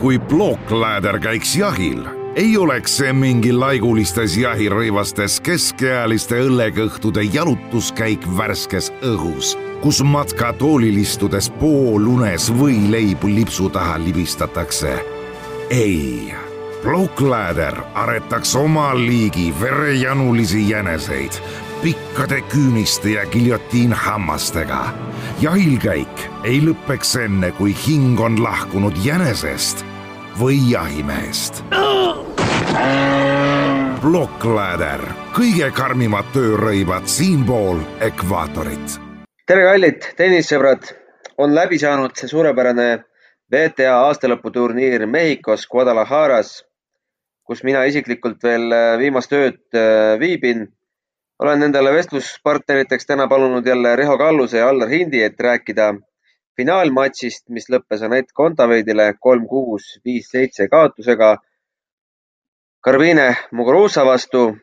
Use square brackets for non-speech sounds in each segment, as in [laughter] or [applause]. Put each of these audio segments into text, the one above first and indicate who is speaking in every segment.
Speaker 1: kui plookläder käiks jahil, ei oleks see mingi laigulistes jahirõivastes keskealiste õllekõhtude jalutuskäik värskes õhus, kus matkatoolil istudes poolunes võileibu lipsu taha libistatakse. ei, plookläder aretaks oma liigi verejanulisi jäneseid pikkade küüniste ja giljotiinhammastega. jahilkäik ei lõpeks enne, kui hing on lahkunud jänesest või jahimehest. Blockladder, kõige karmimad töörõivad siinpool ekvaatorit.
Speaker 2: tere, kallid tennissõbrad, on läbi saanud see suurepärane WTA aastalõputurniir Mehhikos Guadalajaras, kus mina isiklikult veel viimast ööd viibin olen endale vestluspartneriteks täna palunud jälle Riho Kalluse ja Allar Hindi, et rääkida finaalmatšist, mis lõppes Anett Kontaveidile kolm, kuus, viis, seitse kaotusega Karvine Muguruza vastu.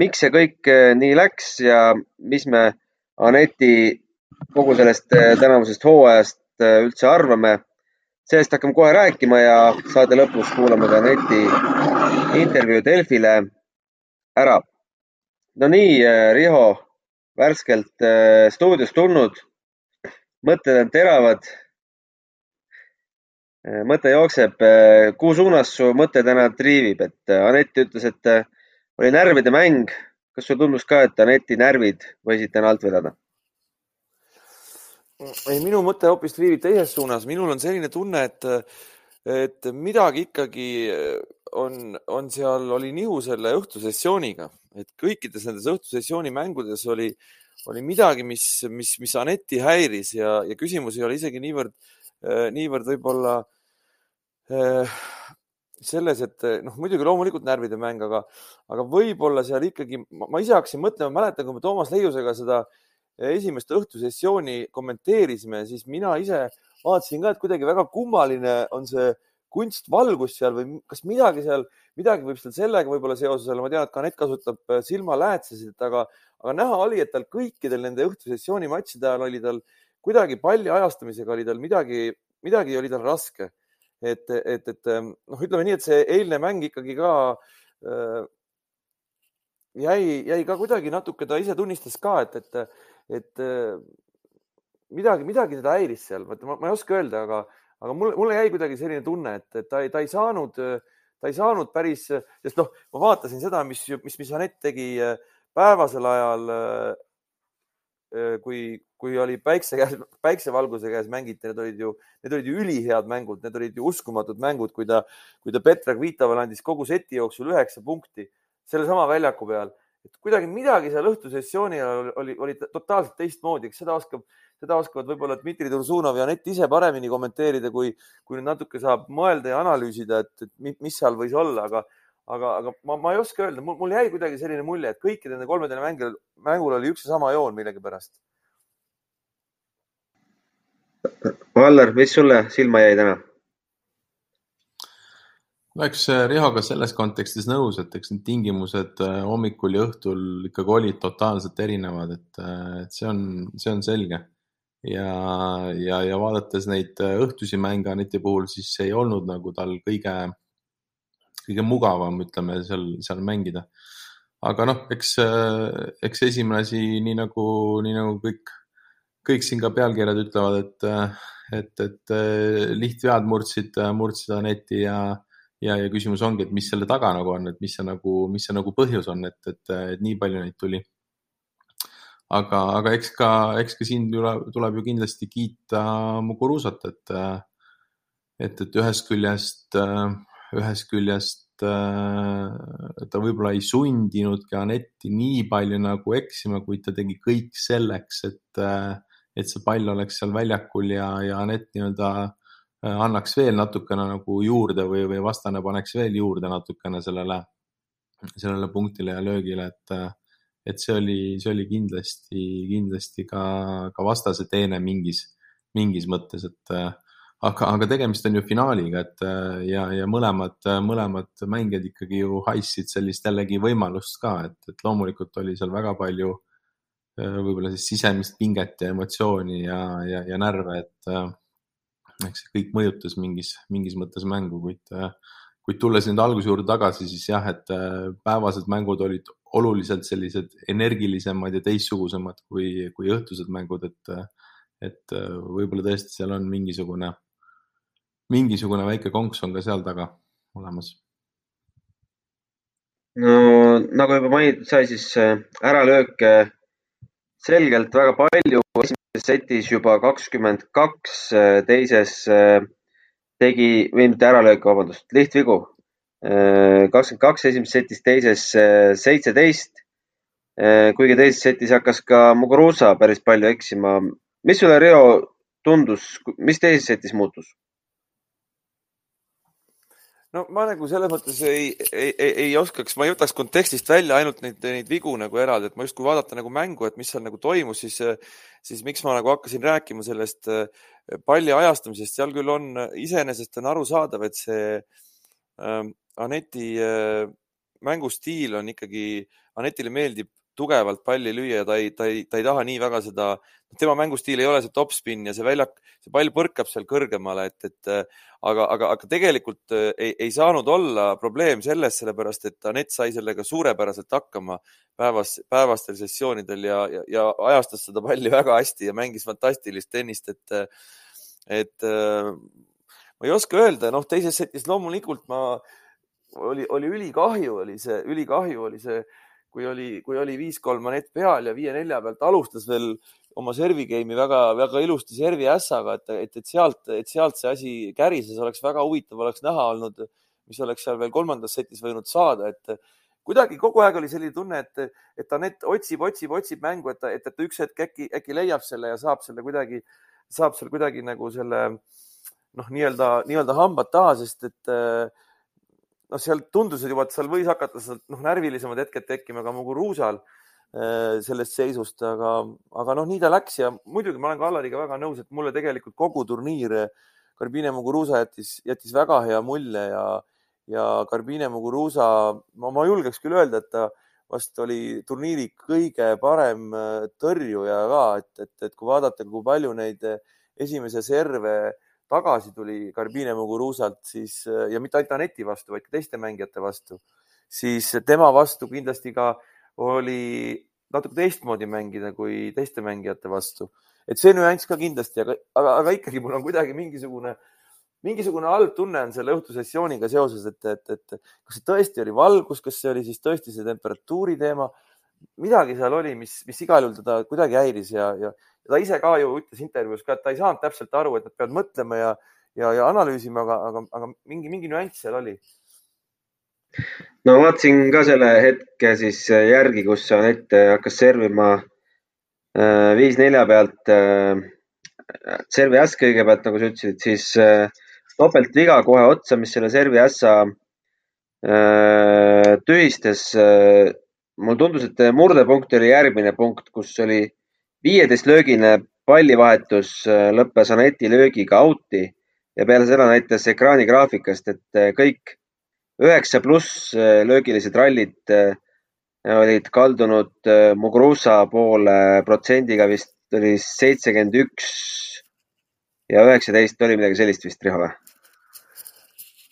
Speaker 2: miks see kõik eh, nii läks ja mis me Aneti kogu sellest eh, tänavusest hooajast eh, üldse arvame? sellest hakkame kohe rääkima ja saade lõpus kuulame ka Aneti intervjuu Delfile ära no nii, Riho, värskelt stuudiost tulnud. Mõtted on teravad. Äh, mõte jookseb. kuhu suunas su mõte täna triivib, et Anett ütles, et oli närvide mäng. kas sulle tundus ka, et Aneti närvid võisid täna alt vedada?
Speaker 3: ei, minu mõte hoopis triivib teises suunas. minul on selline tunne, et, et midagi ikkagi on, on seal, oli nihu selle õhtusessiooniga et kõikides nendes õhtusessiooni mängudes oli, oli midagi, mis, mis, mis Aneti häiris ja, ja küsimus ei ole isegi niivõrd, äh, niivõrd võib-olla äh, selles, et noh, muidugi loomulikult närvide mäng, aga, aga võib-olla seal ikkagi, ma ise hakkasin mõtlema, mäletan, kui me Toomas Leiusega seda esimest õhtusessiooni kommenteerisime, siis mina ise vaatasin ka, et kuidagi väga kummaline on see kunstvalgus seal või kas midagi seal midagi võib seal sellega võib-olla seoses olla, ma tean, et Kanett kasutab äh, silmaläätsesid, aga, aga näha oli, et tal kõikidel nende õhtusessiooni matšide ajal oli tal kuidagi palli ajastamisega oli tal midagi, midagi oli tal raske. et, et, et ähm, noh, ütleme nii, et see eilne mäng ikkagi ka äh, jäi, jäi ka kuidagi natuke, ta ise tunnistas ka, et, et, et äh, midagi, midagi teda häiris seal, ma, ma ei oska öelda, aga, aga mulle, mulle jäi kuidagi selline tunne, et, et ta, ta ei saanud ta ei saanud päris, sest noh, ma vaatasin seda, mis, mis, mis Anett tegi äh, päevasel ajal. Äh, äh, kui, kui oli päikse käes, päiksevalguse käes mängiti, need olid ju, need olid ju ülihead mängud, need olid ju uskumatud mängud, kui ta, kui ta Petra Kvitavale andis kogu seti jooksul üheksa punkti sellesama väljaku peal et kuidagi midagi seal õhtusessiooni ajal oli, oli, oli totaalselt teistmoodi, eks seda oskab seda oskavad võib-olla Dmitri Tursunov ja Anett ise paremini kommenteerida, kui, kui nüüd natuke saab mõelda ja analüüsida, et, et mis seal võis olla, aga, aga, aga ma, ma ei oska öelda, mul jäi kuidagi selline mulje, et kõikide nende kolmedel mängul, mängul oli üks ja sama joon millegipärast.
Speaker 2: Vallar, mis sulle silma jäi täna?
Speaker 4: Oleks äh, Rihoga selles kontekstis nõus, et eks need tingimused äh, hommikul ja õhtul ikkagi olid totaalselt erinevad, et, äh, et see on, see on selge ja, ja, ja vaadates neid õhtusi mänge Aneti puhul, siis ei olnud nagu tal kõige, kõige mugavam, ütleme seal, seal mängida. aga noh, eks, eks esimene asi, nii nagu, nii nagu kõik, kõik siin ka pealkirjad ütlevad, et, et, et lihtvead murdsid, murdsid Aneti ja, ja, ja küsimus ongi, et mis selle taga nagu on, et mis see nagu, mis see nagu põhjus on, et, et, et nii palju neid tuli. Aga, aga eks ka, eks ka siin tuleb, tuleb ju kindlasti kiita Muguruzat, et, et, et ühest küljest, ühest küljest ta võib-olla ei sundinudki Anetti nii palju nagu eksima, kuid ta tegi kõik selleks, et, et see pall oleks seal väljakul ja, ja Anett nii-öelda annaks veel natukene nagu juurde või, või vastane paneks veel juurde natukene sellele, sellele punktile ja löögile, et et see oli, see oli kindlasti, kindlasti ka, ka vastase teene mingis, mingis mõttes, et aga, aga tegemist on ju finaaliga, et ja, ja mõlemad, mõlemad mängijad ikkagi ju haissid sellist jällegi võimalust ka, et, et loomulikult oli seal väga palju võib-olla siis sisemist pinget ja emotsiooni ja, ja, ja närve, et, ehk see kõik mõjutas mingis, mingis mõttes mängu, kuid, kuid tulles nüüd alguse juurde tagasi, siis jah, et päevased mängud olid oluliselt sellised energilisemad ja teistsugusemad kui, kui õhtused mängud, et, et võib-olla tõesti seal on mingisugune, mingisugune väike konks on ka seal taga olemas
Speaker 2: no nagu juba mainitud sai, siis äh, äralööke selgelt väga palju. Setis juba kakskümmend kaks, äh, teises äh, tegi, või mitte äralööke, vabandust, lihtvigu. kakskümmend kaks esimeses setis, teises seitseteist. kuigi teises setis hakkas ka Muguruza päris palju eksima. mis sulle, Riho, tundus, mis teises setis muutus?
Speaker 3: No ma nagu selles mõttes ei, ei, ei, ei oskaks, ma ei võtaks kontekstist välja ainult neid, neid vigu nagu eraldi, et ma justkui vaadata nagu mängu, et mis seal nagu toimus, siis, siis miks ma nagu hakkasin rääkima sellest äh, palli ajastamisest, seal küll on, iseenesest on arusaadav, et see äh, Aneti äh, mängustiil on ikkagi, Anetile meeldib tugevalt palli lüüa ja ta ei, ta ei, ta ei taha nii väga seda, tema mängustiil ei ole see topspin ja see väljak, see pall põrkab seal kõrgemale, et, et aga, aga, aga tegelikult äh, ei, ei saanud olla probleem selles, sellepärast et Anett sai sellega suurepäraselt hakkama päevas, päevastel sessioonidel ja, ja, ja ajastas seda palli väga hästi ja mängis fantastilist tennist, et, et äh, ma ei oska öelda, noh, teises setis loomulikult ma, oli, oli ülikahju, oli see, ülikahju oli see kui oli, kui oli viis-kolm manett peal ja viie-nelja pealt alustas veel oma servi game'i väga-väga ilusti servi ässaga, et, et, et sealt, et sealt see asi kärises, oleks väga huvitav oleks näha olnud, mis oleks seal veel kolmandas setis võinud saada, et kuidagi kogu aeg oli selline tunne, et, et Anett otsib, otsib, otsib mängu, et, et, et üks hetk äkki, äkki leiab selle ja saab selle kuidagi, saab seal kuidagi nagu selle noh, nii-öelda, nii-öelda hambad taha, sest et äh, noh, seal tundusid juba, et seal võis hakata noh, närvilisemad hetked tekkima ka Muguruusal äh, sellest seisust, aga, aga noh, nii ta läks ja muidugi ma olen ka Allariga väga nõus, et mulle tegelikult kogu turniir Karbine Muguruusa jättis, jättis väga hea mulje ja, ja Karbine Muguruusa, ma, ma julgeks küll öelda, et ta vast oli turniiri kõige parem äh, tõrjuja ka, et, et, et kui vaadata, kui palju neid esimese serve äh, tagasi tuli Garbine Muguruzalt, siis ja mitte ainult Aneti vastu, vaid ka teiste mängijate vastu, siis tema vastu kindlasti ka oli natuke teistmoodi mängida kui teiste mängijate vastu. et see nüanss ka kindlasti, aga, aga, aga ikkagi mul on kuidagi mingisugune, mingisugune halb tunne on selle õhtusessiooniga seoses, et, et, et kas see tõesti oli valgus, kas see oli siis tõesti see temperatuuri teema, midagi seal oli, mis, mis igal juhul teda kuidagi häiris ja, ja ta ise ka ju ütles intervjuus ka, et ta ei saanud täpselt aru, et nad peavad mõtlema ja, ja, ja analüüsima, aga, aga, aga mingi, mingi nüanss seal oli.
Speaker 2: no vaatasin ka selle hetke siis järgi, kus Anett hakkas servima äh, viis-nelja pealt äh, servi äss kõigepealt, nagu sa ütlesid, siis äh, topeltviga kohe otsa, mis selle servi ässa äh, tühistas äh,. mulle tundus, et murdepunkt oli järgmine punkt, kus oli viieteistlöögine pallivahetus äh, lõppes Aneti löögiga out'i ja peale seda näitas ekraanigraafikast, et äh, kõik üheksa pluss äh, löögilised rallid olid kaldunud Muguruza poole protsendiga vist oli seitsekümmend üks ja üheksateist oli midagi sellist vist, Riho või?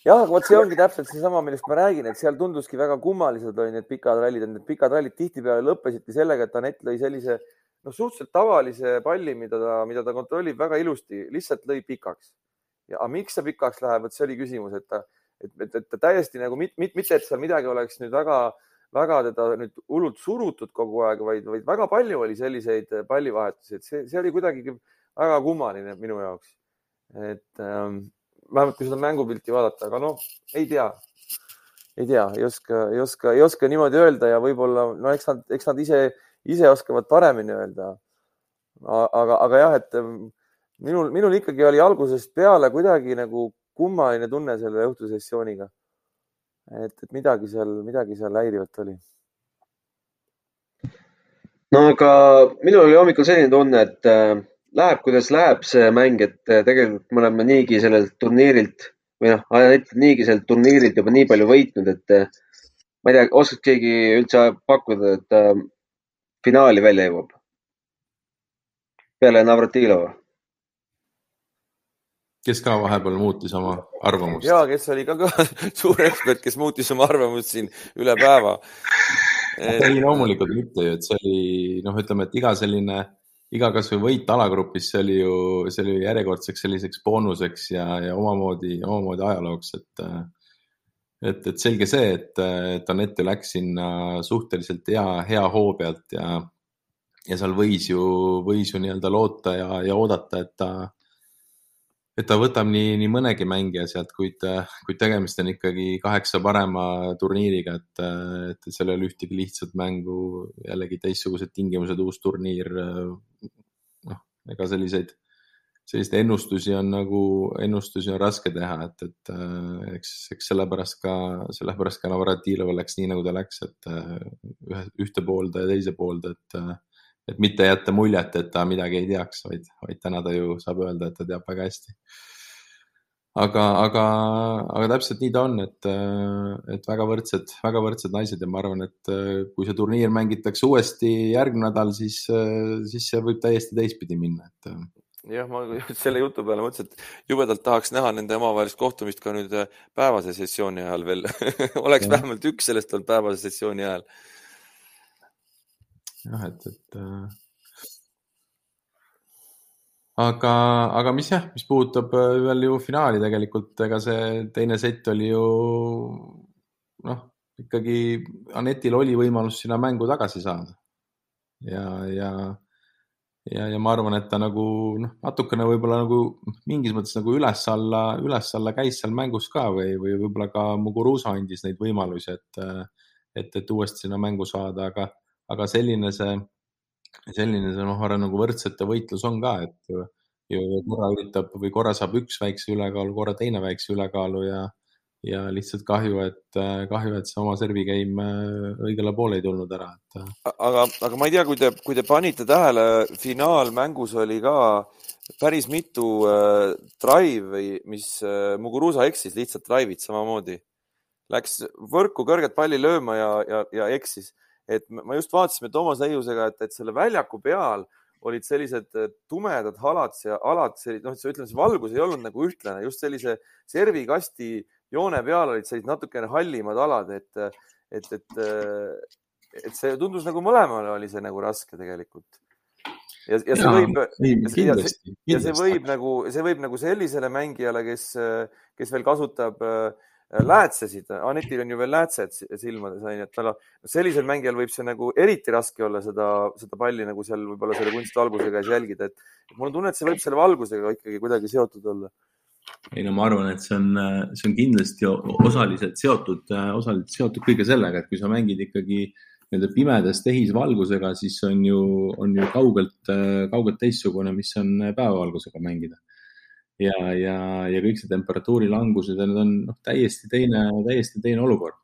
Speaker 3: jah, aga vot see ongi täpselt seesama, millest ma räägin, et seal tunduski väga kummalised olid need pikad rallid, et need pikad rallid tihtipeale lõppesidki sellega, et Anett lõi sellise noh, suhteliselt tavalise palli, mida ta, mida ta kontrollib väga ilusti, lihtsalt lõi pikaks. ja miks see pikaks läheb, et see oli küsimus, et ta, et, et, et ta täiesti nagu mit, mit, mitte, et seal midagi oleks nüüd väga, väga teda nüüd hullult surutud kogu aeg, vaid, vaid väga palju oli selliseid pallivahetusi, et see, see oli kuidagi väga kummaline minu jaoks. et ähm, vähemalt kui seda mängupilti vaadata, aga noh, ei tea, ei tea, ei oska, ei oska, ei oska niimoodi öelda ja võib-olla no eks nad, eks nad ise ise oskavad paremini öelda. aga, aga jah, et mm, minul, minul ikkagi oli algusest peale kuidagi nagu kummaline tunne selle õhtusessiooniga. et, et midagi seal, midagi seal häirivat oli.
Speaker 2: no aga minul oli hommikul selline tunne, et äh, läheb, kuidas läheb see mäng, et äh, tegelikult me oleme niigi sellelt turniirilt või noh, niigi sellelt turniirilt juba nii palju võitnud, et äh, ma ei tea, oskaks keegi üldse pakkuda, et äh, finaali välja jõuab? peale Navratilova?
Speaker 4: kes ka vahepeal muutis oma arvamust.
Speaker 3: ja, kes oli ka, ka [laughs] suur ekspert, kes muutis oma arvamust siin üle päeva.
Speaker 4: ei, loomulikult mitte ju, et see oli noh, ütleme, et iga selline, iga kasvõi võit alagrupis, see oli ju, see oli järjekordseks selliseks boonuseks ja, ja omamoodi, omamoodi ajalooks, et et, et selge see, et, et Anett ju läks sinna suhteliselt hea, hea hoo pealt ja, ja seal võis ju, võis ju nii-öelda loota ja, ja oodata, et ta, et ta võtab nii, nii mõnegi mängija sealt, kuid, kuid tegemist on ikkagi kaheksa parema turniiriga, et, et seal ei ole ühtegi lihtsat mängu, jällegi teistsugused tingimused, uus turniir. noh, ega selliseid, selliseid ennustusi on nagu, ennustusi on raske teha, et, et eks, eks sellepärast ka, sellepärast ka Navratilov läks nii, nagu ta läks, et ühe, ühte poolde ja teise poolde, et et mitte jätta muljet, et ta midagi ei teaks, vaid, vaid täna ta ju saab öelda, et ta teab väga hästi. aga, aga, aga täpselt nii ta on, et, et väga võrdsed, väga võrdsed naised ja ma arvan, et kui see turniir mängitakse uuesti järgmine nädal, siis, siis see võib täiesti teistpidi minna, et
Speaker 3: jah, ma [laughs] selle jutu peale mõtlesin, et jubedalt tahaks näha nende omavahelist kohtumist ka nüüd päevase sessiooni ajal veel [laughs] oleks ja. vähemalt üks sellest olnud päevase sessiooni ajal
Speaker 4: jah, et, et äh, aga, aga mis jah, mis puudutab äh, veel ju finaali tegelikult, ega see teine sett oli ju noh, ikkagi Anetil oli võimalus sinna mängu tagasi saada. ja, ja, ja, ja ma arvan, et ta nagu noh, natukene võib-olla nagu mingis mõttes nagu üles-alla, üles-alla käis seal mängus ka või, või võib-olla ka Muguruza andis neid võimalusi, et, et, et uuesti sinna mängu saada, aga aga selline see, selline see, noh, ma arvan, nagu võrdsete võitlus on ka, et ju korra üritab või korra saab üks väikse ülekaalu, korra teine väikse ülekaalu ja, ja lihtsalt kahju, et, kahju, et see oma servi game õigele poole ei tulnud ära, et.
Speaker 3: aga, aga ma ei tea, kui te, kui te panite tähele, finaalmängus oli ka päris mitu äh, drive'i, mis äh, Muguruza eksis, lihtsalt drive'id samamoodi. Läks võrku kõrget palli lööma ja, ja, ja eksis et ma just vaatasime Toomas Leiusega, et, et selle väljaku peal olid sellised äh, tumedad halad ja alad, noh, ütleme, see valgus ei olnud nagu ühtlane, just sellise servikasti joone peal olid sellised natukene hallimad alad, et, et, et, et see tundus nagu mõlemale oli see nagu raske tegelikult. ja, ja see ja, võib, ja, see, ja see võib nagu, see võib nagu sellisele mängijale, kes, kes veel kasutab äh, läätsesid, Anetil on ju veel läätsed silmades, onju, et tal sellisel mängijal võib see nagu eriti raske olla seda, seda palli nagu seal võib-olla selle kunstvalguse käes jälgida, et mul on tunne, et see võib selle valgusega ikkagi kuidagi seotud olla.
Speaker 4: Ei no ma arvan, et see on, see on kindlasti osaliselt seotud, osaliselt seotud kõige sellega, et kui sa mängid ikkagi nii-öelda pimedas tehisvalgusega, siis on ju, on ju kaugelt, kaugelt teistsugune, mis on päevavalgusega mängida ja, ja, ja kõik see temperatuuri langused, need on noh, täiesti teine, täiesti teine olukord.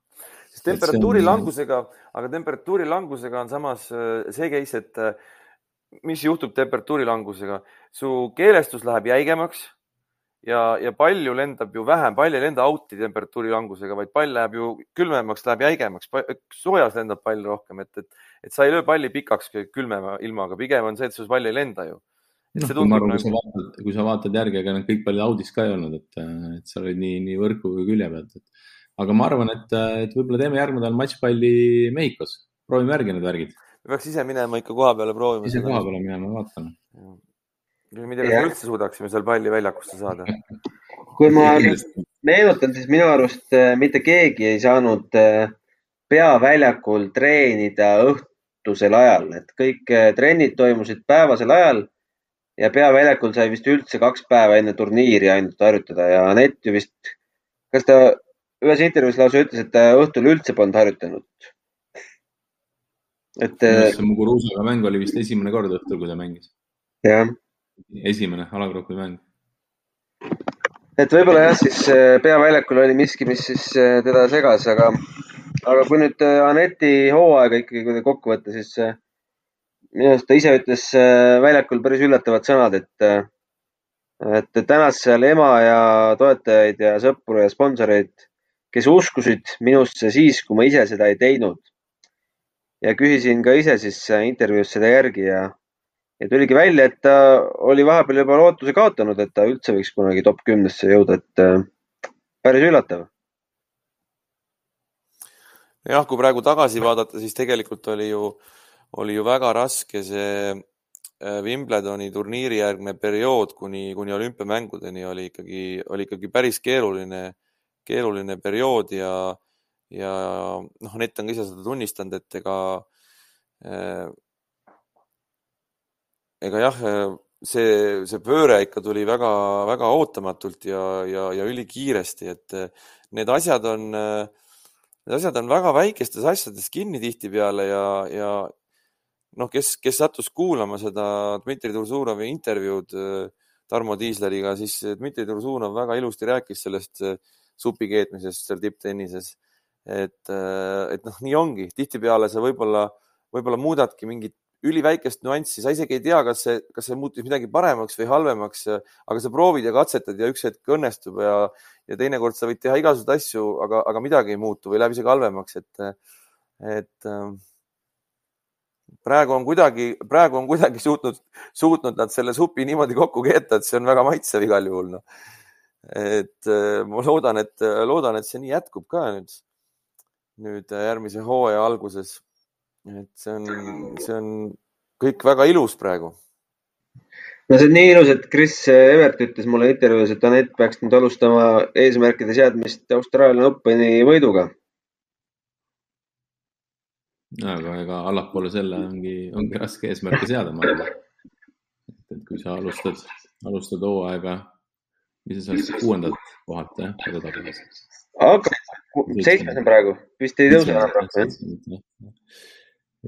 Speaker 3: sest temperatuuri on... langusega, aga temperatuuri langusega on samas äh, see case, et äh, mis juhtub temperatuuri langusega, su keelestus läheb jäigemaks ja, ja palju lendab ju vähem, pall ei lenda out'i temperatuuri langusega, vaid pall läheb ju külmemaks, läheb jäigemaks, soojas lendab pall rohkem, et, et, et sa ei löö palli pikaks külmema ilmaga, pigem on see, et sul pall ei lenda ju
Speaker 4: noh, kui arvan, kui sa nagu- vaatad, kui sa vaatad järgi, ega need kõik pallid audis ka ei olnud, et, et seal olid nii, nii võrku kui külje pealt, et aga ma arvan, et, et võib-olla teeme järgmine nädal matšpalli Mehhikos, proovime järgi need värgid.
Speaker 3: peaks ise minema ikka koha peale proovima.
Speaker 4: ise koha peale minema, vaatame.
Speaker 3: Ma ei tea, kas me üldse suudaksime seal palli väljakusse saada
Speaker 2: kui ma meenutan, siis minu arust äh, mitte keegi ei saanud äh, peaväljakul treenida õhtusel ajal, et kõik äh, trennid toimusid päevasel ajal ja peaväljakul sai vist üldse kaks päeva enne turniiri ainult harjutada ja Anett ju vist, kas ta ühes intervjuus lausa ütles, et ta õhtul üldse polnud harjutanud.
Speaker 4: et. see Muguruzaga mäng oli vist esimene kord õhtul, kui ta mängis.
Speaker 2: jah.
Speaker 4: Esimene alagrupi mäng.
Speaker 2: et võib-olla jah, siis äh, peaväljakul oli miski, mis siis äh, teda segas, aga, aga kui nüüd äh, Aneti hooaega ikkagi kokku võtta, siis minu arust ta ise ütles väljakul päris üllatavad sõnad, et, et tänas seal ema ja toetajaid ja sõpru ja sponsoreid, kes uskusid minusse siis, kui ma ise seda ei teinud. ja küsisin ka ise siis intervjuus seda järgi ja, ja tuligi välja, et ta oli vahepeal juba lootuse kaotanud, et ta üldse võiks kunagi top kümnesse jõuda, et äh, päris üllatav.
Speaker 3: jah, kui praegu tagasi vaadata, siis tegelikult oli ju, oli ju väga raske see äh, Wimbledoni turniiri järgne periood kuni, kuni olümpiamängudeni oli ikkagi, oli ikkagi päris keeruline, keeruline periood ja, ja noh, Anett on ka ise seda tunnistanud, et ega äh, ega jah, see, see pööre ikka tuli väga-väga ootamatult ja, ja, ja ülikiiresti, et need asjad on, need asjad on väga väikestes asjades kinni tihtipeale ja, ja noh, kes, kes sattus kuulama seda Dmitri Tursurovi intervjuud Tarmo Tiisleriga, siis Dmitri Tursunov väga ilusti rääkis sellest supi keetmisest seal tipptennises. et, et noh, nii ongi, tihtipeale sa võib-olla, võib-olla muudadki mingit üliväikest nüanssi, sa isegi ei tea, kas see, kas see muutus midagi paremaks või halvemaks, aga sa proovid ja katsetad ja üks hetk õnnestub ja, ja teinekord sa võid teha igasuguseid asju, aga, aga midagi ei muutu või läheb isegi halvemaks, et, et ähm, praegu on kuidagi, praegu on kuidagi suutnud, suutnud nad selle supi niimoodi kokku keeta, et see on väga maitsev igal juhul, noh. et äh, ma loodan, et, loodan, et see nii jätkub ka nüüd, nüüd järgmise hooaja alguses et see on, see on kõik väga ilus praegu.
Speaker 2: no see on nii ilus, et Chris Evert ütles mulle intervjuus, et Anett peaks nüüd alustama eesmärkide seadmist Austraalia Openi võiduga.
Speaker 4: aga ega allapoole selle ongi, ongi raske eesmärke seada, ma arvan. et kui sa alustad, alustad hooaega, mis sa saad kuuendat kohalt jah,
Speaker 2: aga seitsmes on praegu, vist ei tõuse enam rohkem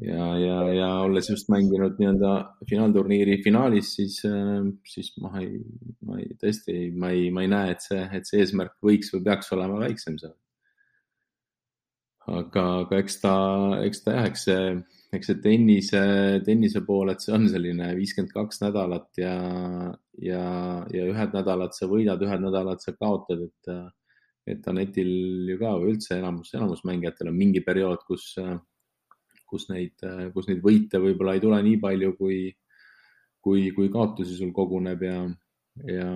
Speaker 4: ja, ja, ja olles just mänginud nii-öelda finaalturniiri finaalis, siis, äh, siis ma ei, ma ei, tõesti, ma ei, ma ei näe, et see, et see eesmärk võiks või peaks olema väiksem seal. aga, aga eks ta, eks ta jah, eks see, eks see tennise, tennise pool, et see on selline viiskümmend kaks nädalat ja, ja, ja ühed nädalad sa võidad, ühed nädalad sa kaotad, et, et Anetil ju ka või üldse enamus, enamus mängijatel on mingi periood, kus kus neid, kus neid võite võib-olla ei tule nii palju, kui, kui, kui kaotusi sul koguneb ja, ja,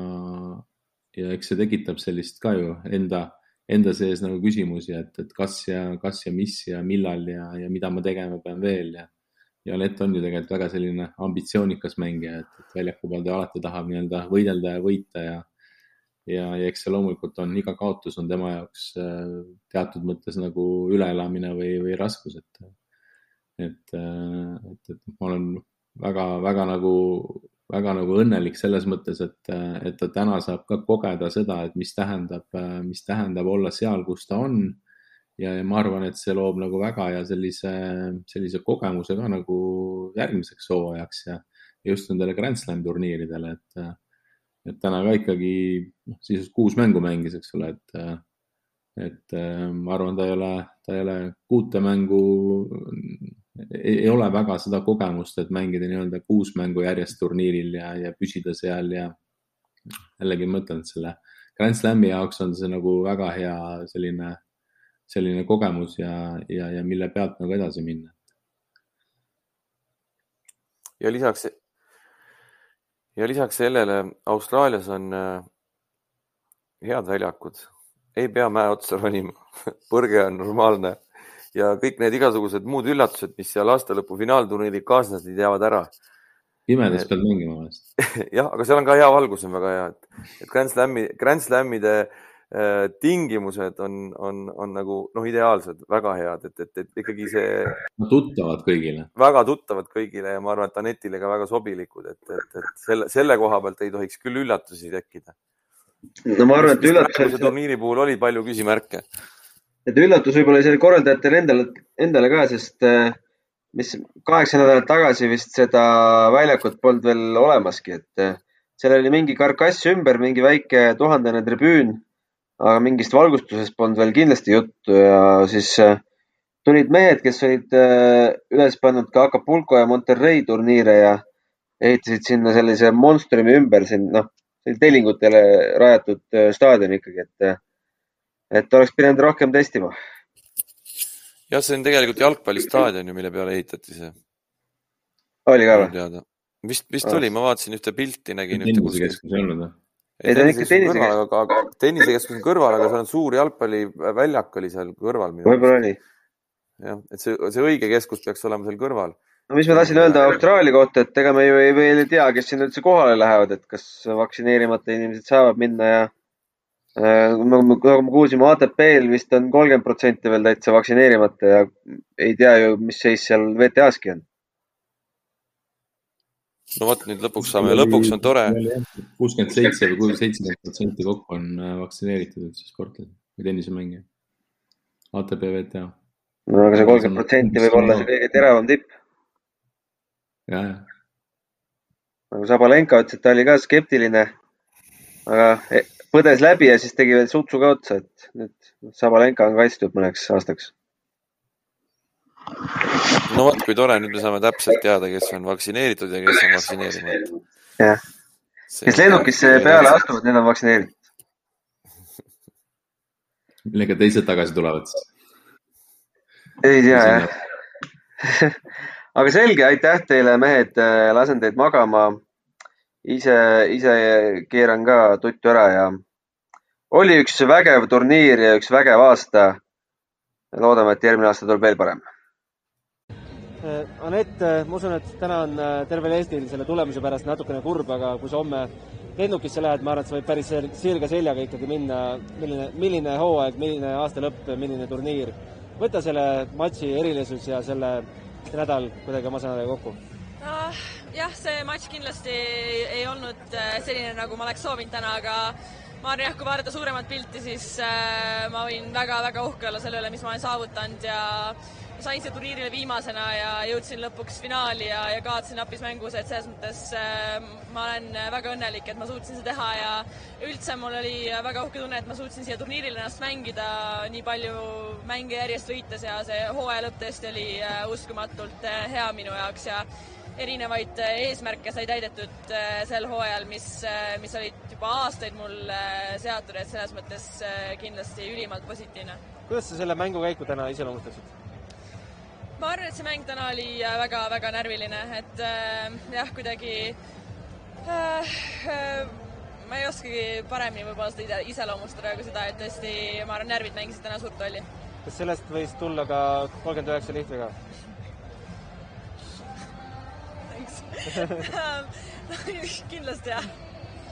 Speaker 4: ja eks see tekitab sellist ka ju enda, enda sees nagu küsimusi, et, et kas ja, kas ja mis ja millal ja, ja mida ma tegema pean veel ja, ja Lett on ju tegelikult väga selline ambitsioonikas mängija, et, et väljaku peal ta alati tahab nii-öelda võidelda ja võita ja, ja, ja eks see loomulikult on, iga kaotus on tema jaoks äh, teatud mõttes nagu üleelamine või, või raskus, et et, äh, et, et ma olen väga-väga nagu, väga nagu õnnelik selles mõttes, et, et ta täna saab ka kogeda seda, et mis tähendab, mis tähendab olla seal, kus ta on. ja, ja ma arvan, et see loob nagu väga hea sellise, sellise kogemuse ka nagu järgmiseks hooajaks ja just nendele Grand Slam turniiridele, et, et täna ka ikkagi noh, siis kuus mängu mängis, eks ole, et et ma arvan, ta ei ole, ta ei ole kuute mängu ei ole väga seda kogemust, et mängida nii-öelda kuus mängu järjest turniiril ja, ja püsida seal ja jällegi ma ütlen, et selle Grand Slami jaoks on see nagu väga hea selline, selline kogemus ja, ja, ja mille pealt nagu edasi minna.
Speaker 3: ja lisaks, ja lisaks sellele Austraalias on äh, head väljakud, ei pea mäe otsa ronima. [laughs] Põrge on normaalne ja kõik need igasugused muud üllatused, mis seal aastalõpu finaalturniiril kaasnesid, jäävad ära.
Speaker 4: pimedas pead mängima vahest. [laughs]
Speaker 3: jah, aga seal on ka hea valgus on väga hea, et, et Grand Slami, Grand Slamide äh, tingimused on, on, on nagu noh, ideaalsed, väga head, et, et, et ikkagi see.
Speaker 4: tuttavad kõigile.
Speaker 3: väga tuttavad kõigile ja ma arvan, et Anetile ka väga sobilikud, et, et, et selle, selle koha pealt ei tohiks küll üllatusi tekkida.
Speaker 2: no ma arvan, et üllatused.
Speaker 3: turniiri puhul oli palju küsimärke
Speaker 2: et üllatus võib-olla isegi korraldajatele endale, endale ka, sest äh, mis kaheksa nädalat tagasi vist seda väljakut polnud veel olemaski, et äh, seal oli mingi karkass ümber, mingi väike tuhandene tribüün, aga mingist valgustusest polnud veel kindlasti juttu ja siis äh, tulid mehed, kes olid üles pannud ka Acapulco ja Monterrey turniire ja ehitasid sinna sellise monstrumi ümber, siin noh, tellingutele rajatud staadion ikkagi, et et oleks pidanud rohkem testima.
Speaker 3: jah, see on tegelikult jalgpallistaadion ju, mille peale ehitati see.
Speaker 2: oli ka või?
Speaker 3: vist, vist oli, ma vaatasin ühte pilti, nägin
Speaker 4: tennisekeskus ei olnud või?
Speaker 2: ei, ta on ikka tennisekeskus.
Speaker 3: tennisekeskus on kõrval, aga seal on suur jalgpalliväljak oli seal kõrval.
Speaker 2: võib-olla oli.
Speaker 3: jah, et see, see õige keskus peaks olema seal kõrval.
Speaker 2: no mis ma tahtsin öelda Austraalia kohta, et ega me ju ei, veel ei tea, kes sinna üldse kohale lähevad, et kas vaktsineerimata inimesed saavad minna ja nagu me kuulsime, ATP-l vist on kolmkümmend protsenti veel täitsa vaktsineerimata ja ei tea ju, mis seis seal WTA-ski on
Speaker 3: no vot, nüüd lõpuks saame, lõpuks on tore.
Speaker 4: kuuskümmend seitse või seitsekümmend protsenti kokku on äh, vaktsineeritud üldse sportlased või tennisemängijad. ATP WTA.
Speaker 2: no aga see kolmkümmend protsenti võib olla see kõige teravam tipp.
Speaker 4: ja, ja.
Speaker 2: nagu Sabalenka ütles, et ta oli ka skeptiline, aga e, põdes läbi ja siis tegi veel sutsu ka otsa, et nüüd Sabalenka on kaitstud mõneks aastaks
Speaker 3: no vot, kui tore, nüüd me saame täpselt teada, kes on vaktsineeritud ja kes on vaktsineerimata.
Speaker 2: jah, kes lennukisse peale astuvad, need on vaktsineeritud. [laughs]
Speaker 4: millega teised tagasi tulevad siis?
Speaker 2: ei tea jah [laughs] aga selge, aitäh teile, mehed, lasen teid magama. Ise, ise keeran ka tuttu ära ja oli üks vägev turniir ja üks vägev aasta. loodame, et järgmine aasta tuleb veel parem
Speaker 5: Äh, Anett, äh, ma usun, et täna on äh, tervel Eestil selle tulemuse pärast natukene kurb, aga kui sa homme lennukisse lähed, ma arvan, et sa võid päris sirge seljaga ikkagi minna, milline, milline hooaeg, milline aasta lõpp, milline turniir. võta selle matši erilisus ja selle nädal kuidagi oma sõnadega kokku
Speaker 6: uh,. Jah, see matš kindlasti ei olnud selline, nagu ma oleks soovinud täna, aga ma arvan jah, kui vaadata suuremat pilti, siis äh, ma võin väga-väga uhke olla selle üle, mis ma olen saavutanud ja sain siia turniirile viimasena ja jõudsin lõpuks finaali ja, ja kaotasin napis mängus, et selles mõttes äh, ma olen väga õnnelik, et ma suutsin seda teha ja üldse mul oli väga uhke tunne, et ma suutsin siia turniirile ennast mängida, nii palju mänge järjest võites ja see hooaja lõpp tõesti oli äh, uskumatult äh, hea minu jaoks ja erinevaid äh, eesmärke sai täidetud äh, sel hooajal, mis, äh, mis olid juba aastaid mul seatud, et selles mõttes kindlasti ülimalt positiivne.
Speaker 5: kuidas sa selle mängukäiku täna iseloomustaksid?
Speaker 6: ma arvan, et see mäng täna oli väga-väga närviline, et äh, jah, kuidagi äh, äh, ma ei oskagi paremini võib-olla seda iseloomustada kui seda, et tõesti, ma arvan, närvid mängisid täna suurt rolli.
Speaker 5: kas sellest võis tulla ka kolmkümmend üheksa lihtviga [laughs]
Speaker 6: kindlasti jah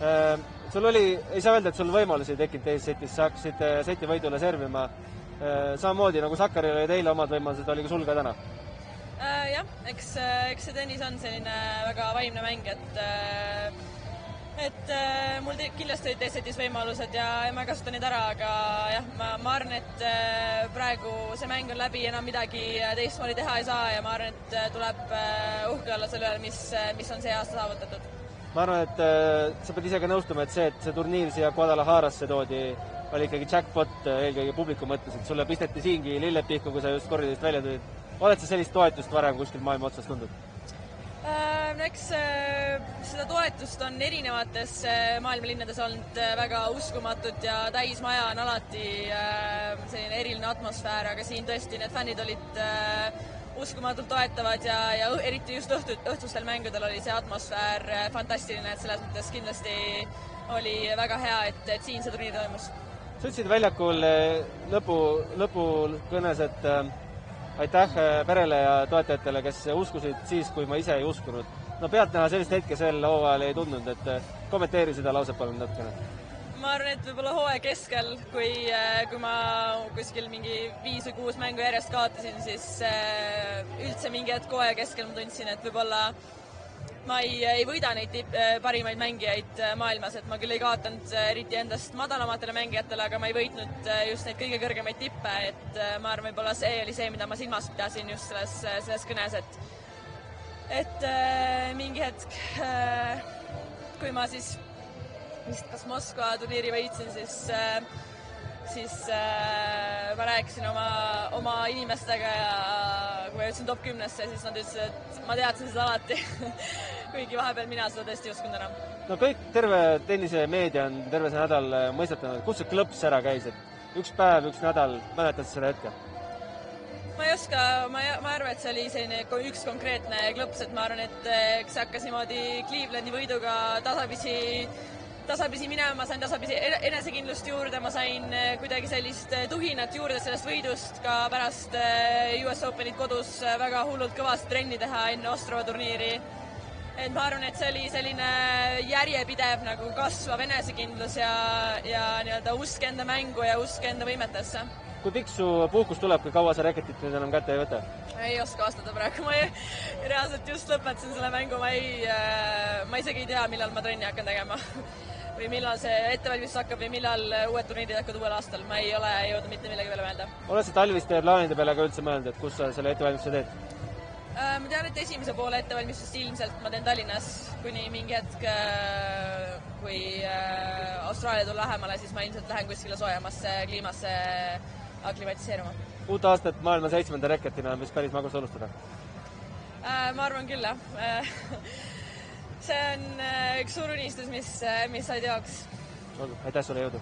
Speaker 5: äh,. sul oli, ei saa öelda, et sul võimalusi ei tekkinud teises setis, sa hakkasid äh, seti võidule servima Äh, samamoodi nagu Sakaril olid eile omad võimalused, oli ka sul ka täna?
Speaker 6: Äh, jah, eks, äh, eks see tennis on selline väga vaimne mäng, et et mul kindlasti olid teises võimalused ja, ja ma kasutan neid ära, aga jah, ma, ma arvan, et praegu see mäng on läbi, enam midagi teistmoodi teha ei saa ja ma arvan, et tuleb uhke olla selle üle, mis, mis on see aasta saavutatud.
Speaker 5: ma arvan, et sa pead ise ka nõustuma, et see, et see turniir siia Guadalajarasse toodi, oli ikkagi jackpot äh, eelkõige publiku mõttes, et sulle pisteti siingi lilled pihku, kui sa just koridorist välja tulid. oled sa sellist toetust varem kuskil maailma otsas tundnud?
Speaker 6: Äh, eks äh, seda toetust on erinevates maailma linnades olnud väga uskumatut ja täismaja on alati selline eriline atmosfäär, aga siin tõesti need fännid olid uskumatult toetavad ja, ja eriti just õhtu, õhtustel mängudel oli see atmosfäär fantastiline, et selles mõttes kindlasti oli väga hea, et, et siin see turniir toimus.
Speaker 5: Sa ütlesid väljakul lõpu, lõpukõnes, et äh, aitäh eh, perele ja toetajatele, kes uskusid siis, kui ma ise ei uskunud. no pealtnäha sellist hetke sel hooajal ei tundnud, et kommenteeri seda lauset palun natukene.
Speaker 6: ma arvan, et võib-olla hooaja keskel, kui, kui ma kuskil mingi viis või kuus mängu järjest kaotasin, siis üldse mingi hetk hooaja keskel ma tundsin, et võib-olla ma ei, ei võida neid tipp, äh, parimaid mängijaid äh, maailmas, et ma küll ei kaotanud äh, eriti endast madalamatele mängijatele, aga ma ei võitnud just neid kõige kõrgemaid tippe, et ma arvan, võib-olla see oli see, mida ma silmas pidasin just selles, selles kõnes, et et äh, mingi hetk äh,, kui ma siis vist kas Moskva turniiri võitsin, siis äh, siis äh, ma rääkisin oma, oma inimestega ja kui ma jõudsin top kümnesse, siis nad ütlesid, et ma teadsin seda alati [laughs] kuigi vahepeal mina seda tõesti ei uskunud enam.
Speaker 5: no kõik, terve tennisemeedia on terve see nädal äh, mõistatanud, kus see klõps ära käis, et üks päev, üks nädal, mäletad seda hetke?
Speaker 6: ma ei oska, ma ei, ma ei arva, et see oli selline üks konkreetne klõps, et ma arvan, et eks see hakkas niimoodi Clevelandi võiduga tasapisi tasapisi minema, ma sain tasapisi enesekindlust juurde, ma sain eh, kuidagi sellist eh, tuhinat juurde sellest võidust ka pärast eh, US Openit kodus väga hullult kõvasti trenni teha enne Ostrova turniiri. et ma arvan, et see oli selline järjepidev nagu kasvav enesekindlus ja, ja nii-öelda usk enda mängu ja usk enda võimetesse
Speaker 5: kui pikk su puhkus tuleb, kui kaua sa reketit nüüd enam kätte ei võta?
Speaker 6: ei oska vastata praegu, ma ei, reaalselt just lõpetasin selle mängu, ma ei, ma isegi ei tea, millal ma trenni hakkan tegema või millal see ettevalmistus hakkab või millal uued turniirid hakkavad uuel aastal, ma ei ole jõudnud mitte millegi peale mõelda.
Speaker 5: oled sa talviste plaanide peale ka üldse mõelnud, et kus sa selle ettevalmistuse teed?
Speaker 6: Äh, ma tean, et esimese poole ettevalmistust ilmselt ma teen Tallinnas, kuni mingi hetk, äh, kui äh, Austraalia tuleb lähemale, siis ma ilmselt lähen kuskile soojemasse kliimasse aklimatiseeruma.
Speaker 5: uut aastat maailma seitsmenda reketina on vist päris magus alustada?
Speaker 6: ma arvan küll, jah [laughs] see on äh, üks suur unistus, mis, äh, mis sai teoks.
Speaker 5: olgu, aitäh sulle, jõudu!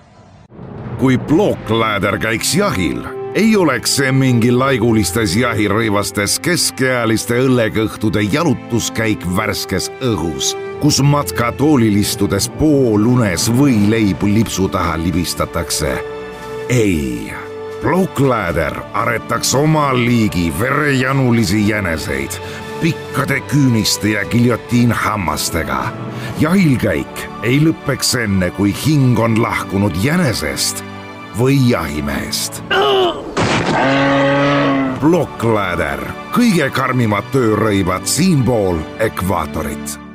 Speaker 1: kui plokkläder käiks jahil, ei oleks see mingi laigulistes jahirõivastes keskealiste õllekõhtude jalutuskäik värskes õhus, kus matkatoolil istudes poolunes võileibu lipsu taha libistatakse. ei, plokkläder aretaks oma liigi verejanulisi jäneseid pikkade küüniste ja giljotiinhammastega. jahilkäik ei lõpeks enne, kui hing on lahkunud jänesest või jahimehest. Blockladder, kõige karmimad töörõivad siinpool ekvaatorit